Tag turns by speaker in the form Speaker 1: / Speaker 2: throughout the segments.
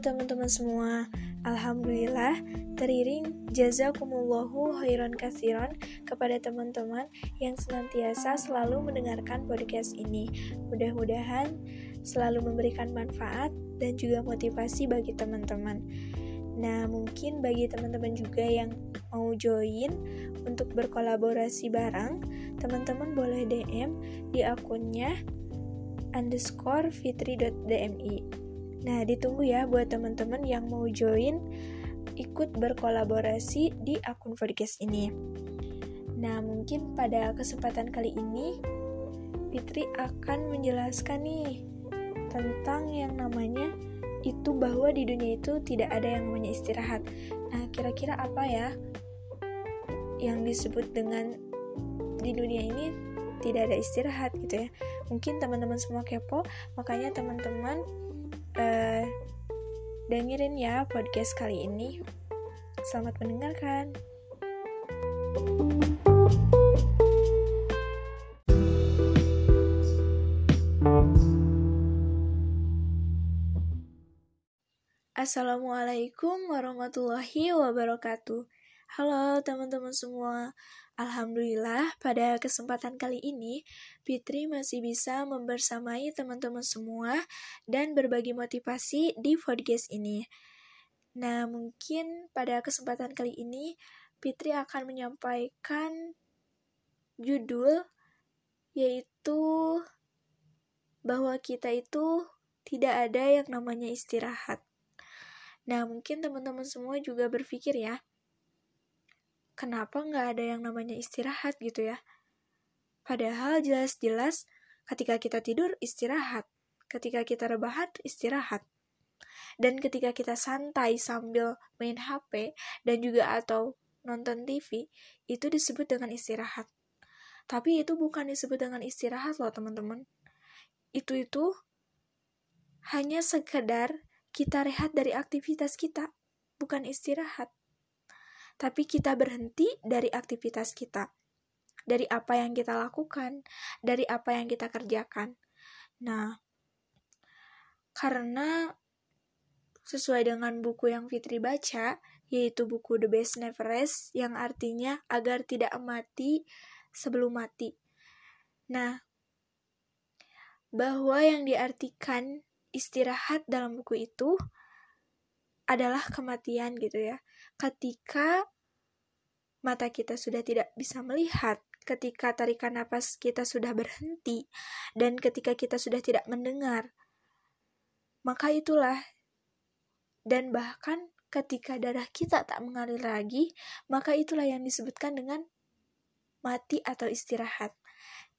Speaker 1: teman-teman semua, Alhamdulillah teriring jazakumullahu khairan kasiron kepada teman-teman yang senantiasa selalu mendengarkan podcast ini. Mudah-mudahan selalu memberikan manfaat dan juga motivasi bagi teman-teman. Nah, mungkin bagi teman-teman juga yang mau join untuk berkolaborasi bareng, teman-teman boleh DM di akunnya underscore fitri.dmi Nah, ditunggu ya buat teman-teman yang mau join ikut berkolaborasi di akun podcast ini. Nah, mungkin pada kesempatan kali ini Fitri akan menjelaskan nih tentang yang namanya itu bahwa di dunia itu tidak ada yang namanya istirahat. Nah, kira-kira apa ya yang disebut dengan di dunia ini tidak ada istirahat gitu ya. Mungkin teman-teman semua kepo, makanya teman-teman uh, dengerin ya podcast kali ini. Selamat mendengarkan. Assalamualaikum warahmatullahi wabarakatuh. Halo teman-teman semua, Alhamdulillah, pada kesempatan kali ini, Fitri masih bisa membersamai teman-teman semua dan berbagi motivasi di podcast ini. Nah, mungkin pada kesempatan kali ini, Fitri akan menyampaikan judul yaitu bahwa kita itu tidak ada yang namanya istirahat. Nah, mungkin teman-teman semua juga berpikir ya, kenapa nggak ada yang namanya istirahat gitu ya? Padahal jelas-jelas ketika kita tidur istirahat, ketika kita rebahan istirahat, dan ketika kita santai sambil main HP dan juga atau nonton TV, itu disebut dengan istirahat. Tapi itu bukan disebut dengan istirahat loh teman-teman. Itu itu hanya sekedar kita rehat dari aktivitas kita, bukan istirahat tapi kita berhenti dari aktivitas kita, dari apa yang kita lakukan, dari apa yang kita kerjakan. Nah, karena sesuai dengan buku yang Fitri baca, yaitu buku The Best Never Rest, yang artinya agar tidak mati sebelum mati. Nah, bahwa yang diartikan istirahat dalam buku itu adalah kematian gitu ya ketika mata kita sudah tidak bisa melihat, ketika tarikan napas kita sudah berhenti, dan ketika kita sudah tidak mendengar, maka itulah, dan bahkan ketika darah kita tak mengalir lagi, maka itulah yang disebutkan dengan mati atau istirahat.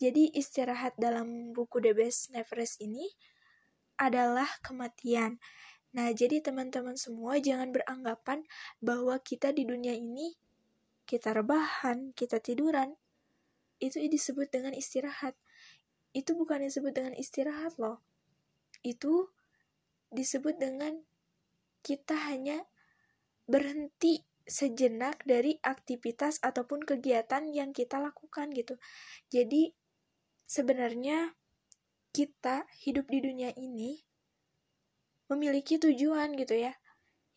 Speaker 1: Jadi istirahat dalam buku The Best Neverest ini adalah kematian. Nah, jadi teman-teman semua jangan beranggapan bahwa kita di dunia ini kita rebahan, kita tiduran. Itu disebut dengan istirahat. Itu bukan disebut dengan istirahat loh. Itu disebut dengan kita hanya berhenti sejenak dari aktivitas ataupun kegiatan yang kita lakukan gitu. Jadi sebenarnya kita hidup di dunia ini memiliki tujuan gitu ya.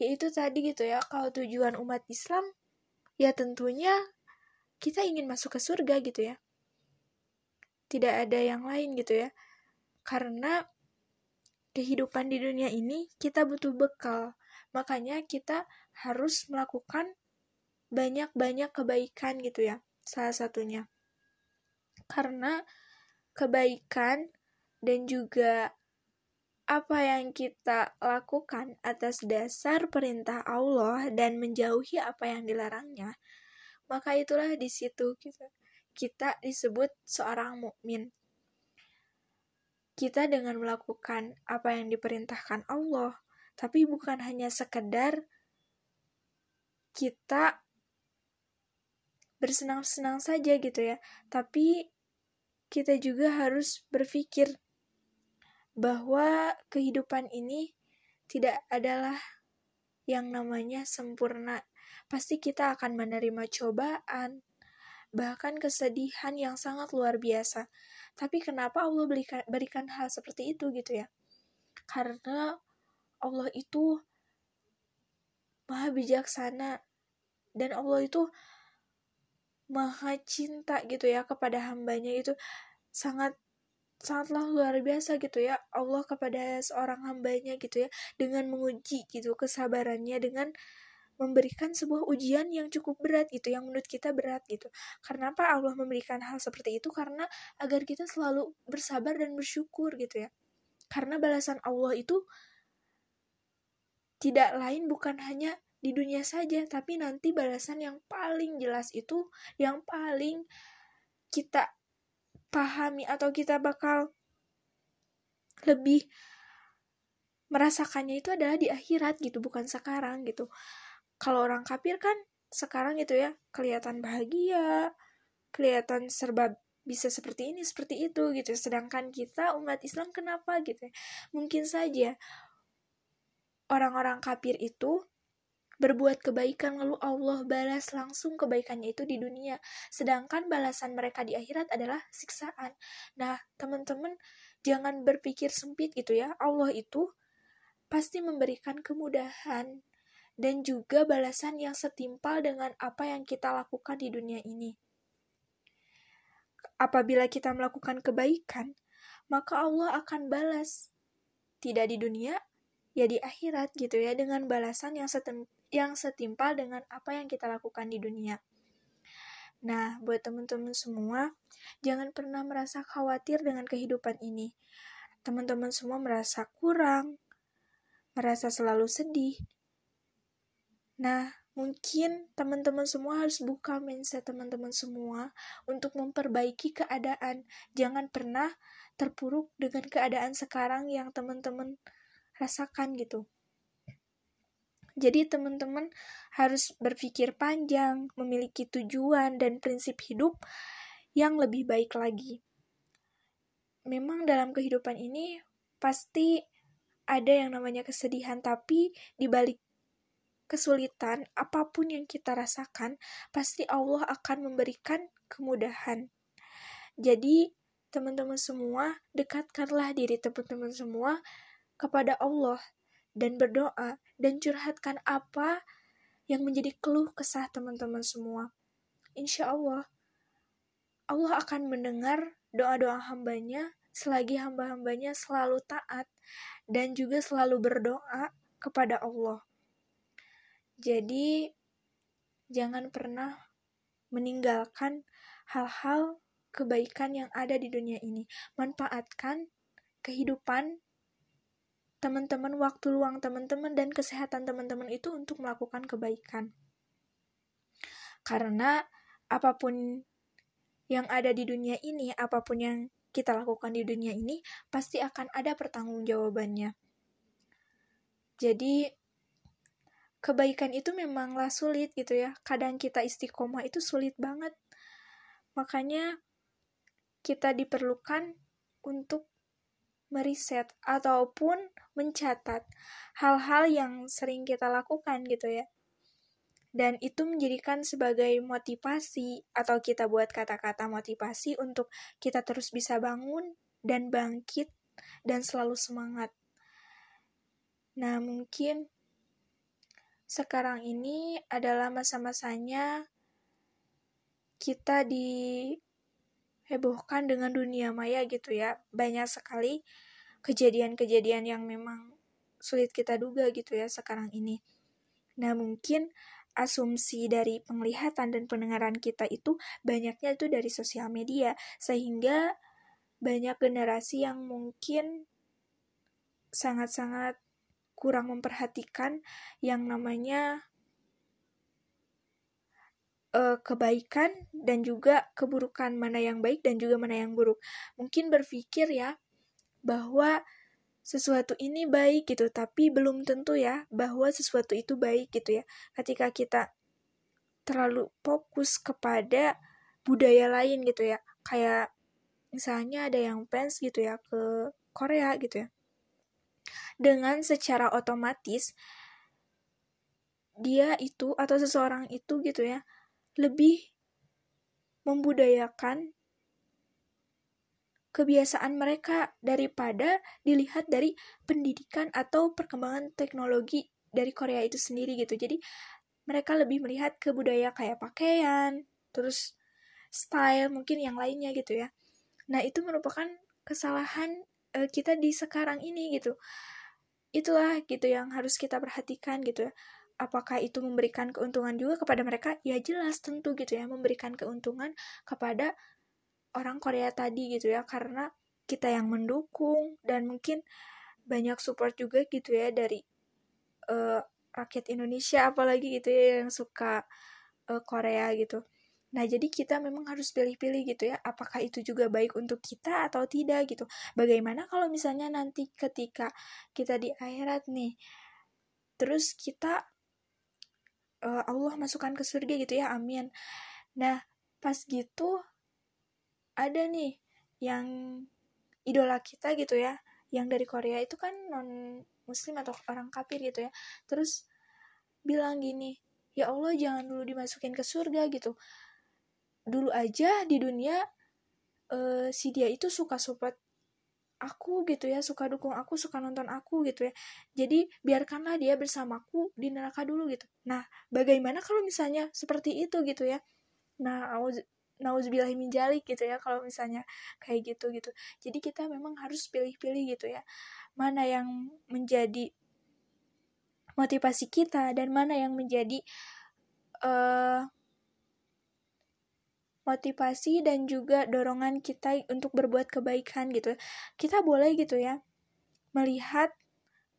Speaker 1: Yaitu tadi gitu ya kalau tujuan umat Islam ya tentunya kita ingin masuk ke surga gitu ya. Tidak ada yang lain gitu ya. Karena kehidupan di dunia ini kita butuh bekal. Makanya kita harus melakukan banyak-banyak kebaikan gitu ya salah satunya. Karena kebaikan dan juga apa yang kita lakukan atas dasar perintah Allah dan menjauhi apa yang dilarangnya, maka itulah di situ kita kita disebut seorang mukmin. Kita dengan melakukan apa yang diperintahkan Allah, tapi bukan hanya sekedar kita bersenang-senang saja gitu ya, tapi kita juga harus berpikir bahwa kehidupan ini tidak adalah yang namanya sempurna. Pasti kita akan menerima cobaan, bahkan kesedihan yang sangat luar biasa. Tapi kenapa Allah berikan, hal seperti itu gitu ya? Karena Allah itu maha bijaksana dan Allah itu maha cinta gitu ya kepada hambanya itu sangat sangatlah luar biasa gitu ya Allah kepada seorang hambanya gitu ya dengan menguji gitu kesabarannya dengan memberikan sebuah ujian yang cukup berat gitu yang menurut kita berat gitu. Karena apa? Allah memberikan hal seperti itu karena agar kita selalu bersabar dan bersyukur gitu ya. Karena balasan Allah itu tidak lain bukan hanya di dunia saja, tapi nanti balasan yang paling jelas itu yang paling kita pahami atau kita bakal lebih merasakannya itu adalah di akhirat gitu, bukan sekarang gitu. Kalau orang kafir kan sekarang gitu ya, kelihatan bahagia, kelihatan serba bisa seperti ini, seperti itu gitu. Sedangkan kita umat Islam kenapa gitu ya? Mungkin saja orang-orang kafir itu berbuat kebaikan lalu Allah balas langsung kebaikannya itu di dunia. Sedangkan balasan mereka di akhirat adalah siksaan. Nah teman-teman jangan berpikir sempit gitu ya. Allah itu pasti memberikan kemudahan dan juga balasan yang setimpal dengan apa yang kita lakukan di dunia ini. Apabila kita melakukan kebaikan maka Allah akan balas. Tidak di dunia ya di akhirat gitu ya dengan balasan yang setem yang setimpal dengan apa yang kita lakukan di dunia. Nah, buat teman-teman semua, jangan pernah merasa khawatir dengan kehidupan ini. Teman-teman semua merasa kurang, merasa selalu sedih. Nah, mungkin teman-teman semua harus buka mindset teman-teman semua untuk memperbaiki keadaan. Jangan pernah terpuruk dengan keadaan sekarang yang teman-teman rasakan gitu. Jadi teman-teman harus berpikir panjang, memiliki tujuan dan prinsip hidup yang lebih baik lagi. Memang dalam kehidupan ini pasti ada yang namanya kesedihan, tapi di balik kesulitan apa pun yang kita rasakan, pasti Allah akan memberikan kemudahan. Jadi, teman-teman semua, dekatkanlah diri teman-teman semua kepada Allah dan berdoa dan curhatkan apa yang menjadi keluh kesah teman-teman semua. Insya Allah, Allah akan mendengar doa-doa hambanya selagi hamba-hambanya selalu taat dan juga selalu berdoa kepada Allah. Jadi, jangan pernah meninggalkan hal-hal kebaikan yang ada di dunia ini. Manfaatkan kehidupan teman-teman, waktu luang teman-teman, dan kesehatan teman-teman itu untuk melakukan kebaikan. Karena apa pun yang ada di dunia ini, apa pun yang kita lakukan di dunia ini, pasti akan ada pertanggungjawabannya. Jadi, kebaikan itu memanglah sulit gitu ya. Kadang kita istiqomah itu sulit banget. Makanya, kita diperlukan untuk meriset ataupun mencatat hal-hal yang sering kita lakukan gitu ya. Dan itu menjadikan sebagai motivasi atau kita buat kata-kata motivasi untuk kita terus bisa bangun dan bangkit dan selalu semangat. Nah, mungkin sekarang ini adalah masa-masanya kita dihebohkan dengan dunia maya gitu ya. Banyak sekali kejadian-kejadian yang memang sulit kita duga gitu ya sekarang ini. Nah, mungkin asumsi dari penglihatan dan pendengaran kita itu banyaknya itu dari sosial media sehingga banyak generasi yang mungkin sangat-sangat kurang memperhatikan yang namanya uh, kebaikan dan juga keburukan mana yang baik dan juga mana yang buruk. Mungkin berpikir ya bahwa sesuatu ini baik gitu, tapi belum tentu ya bahwa sesuatu itu baik gitu ya. Ketika kita terlalu fokus kepada budaya lain gitu ya, kayak misalnya ada yang fans gitu ya ke Korea gitu ya. Dengan secara otomatis dia itu atau seseorang itu gitu ya lebih membudayakan kebiasaan mereka daripada dilihat dari pendidikan atau perkembangan teknologi dari Korea itu sendiri gitu. Jadi mereka lebih melihat ke budaya kayak pakaian terus style mungkin yang lainnya gitu ya. Nah itu merupakan kesalahan uh, kita di sekarang ini gitu. Itulah gitu yang harus kita perhatikan gitu ya. Apakah itu memberikan keuntungan juga kepada mereka? Ya jelas tentu gitu ya memberikan keuntungan kepada orang Korea tadi gitu ya karena kita yang mendukung dan mungkin banyak support juga gitu ya dari uh, rakyat Indonesia apalagi gitu ya yang suka uh, Korea gitu. Nah, jadi kita memang harus pilih-pilih gitu ya, apakah itu juga baik untuk kita atau tidak gitu. Bagaimana kalau misalnya nanti ketika kita di akhirat nih, terus kita uh, Allah masukkan ke surga gitu ya, amin. Nah, pas gitu ada nih yang idola kita gitu ya, yang dari Korea itu kan non muslim atau orang kafir gitu ya. Terus bilang gini ya Allah jangan dulu dimasukin ke surga gitu. Dulu aja di dunia uh, si dia itu suka support aku gitu ya suka dukung aku suka nonton aku gitu ya. Jadi biarkanlah dia bersamaku di neraka dulu gitu. Nah bagaimana kalau misalnya seperti itu gitu ya? Nah nauzubillahi min jalik gitu ya kalau misalnya kayak gitu gitu jadi kita memang harus pilih-pilih gitu ya mana yang menjadi motivasi kita dan mana yang menjadi uh, motivasi dan juga dorongan kita untuk berbuat kebaikan gitu. Kita boleh gitu ya melihat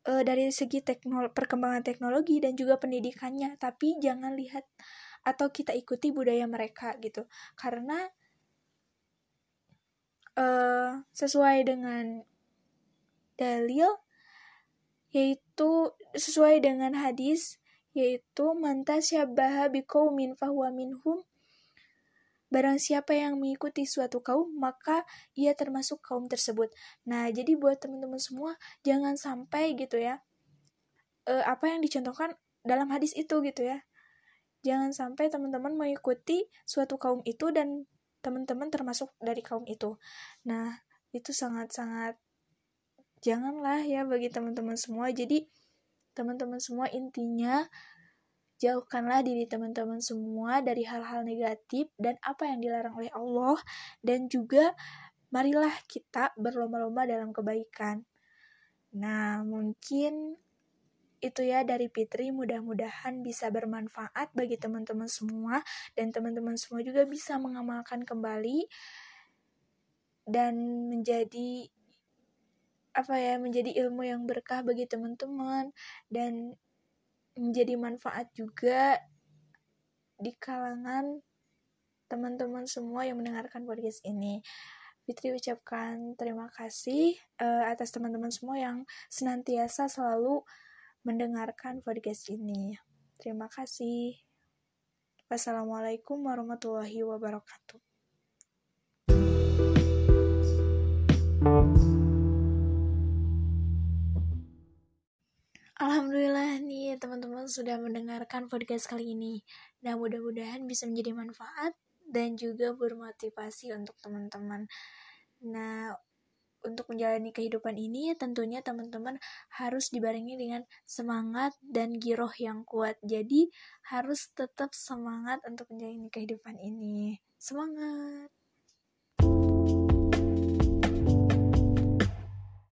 Speaker 1: uh, dari segi teknol perkembangan teknologi dan juga pendidikannya, tapi jangan lihat atau kita ikuti budaya mereka gitu. Karena uh, sesuai dengan dalil yaitu sesuai dengan hadis yaitu manta syabbaha biqaumin fahuwa minhum Barang siapa yang mengikuti suatu kaum, maka ia termasuk kaum tersebut. Nah, jadi buat teman-teman semua, jangan sampai gitu ya, e, apa yang dicontohkan dalam hadis itu gitu ya. Jangan sampai teman-teman mengikuti suatu kaum itu dan teman-teman termasuk dari kaum itu. Nah, itu sangat-sangat janganlah ya bagi teman-teman semua. Jadi teman-teman semua intinya jauhkanlah diri teman-teman semua dari hal-hal negatif dan apa yang dilarang oleh Allah dan juga marilah kita berlomba-lomba dalam kebaikan. Nah, mungkin itu ya dari Fitri mudah-mudahan bisa bermanfaat bagi teman-teman semua dan teman-teman semua juga bisa mengamalkan kembali dan menjadi apa ya menjadi ilmu yang berkah bagi teman-teman dan menjadi manfaat juga di kalangan teman-teman semua yang mendengarkan podcast ini. Fitri ucapkan terima kasih uh, atas teman-teman semua yang senantiasa selalu mendengarkan podcast ini. Terima kasih. Wassalamualaikum warahmatullahi wabarakatuh. Alhamdulillah nih teman-teman sudah mendengarkan podcast kali ini. Nah mudah-mudahan bisa menjadi manfaat dan juga bermotivasi untuk teman-teman. Nah untuk menjalani kehidupan ini tentunya teman-teman harus dibarengi dengan semangat dan giroh yang kuat. Jadi harus tetap semangat untuk menjalani kehidupan ini. Semangat!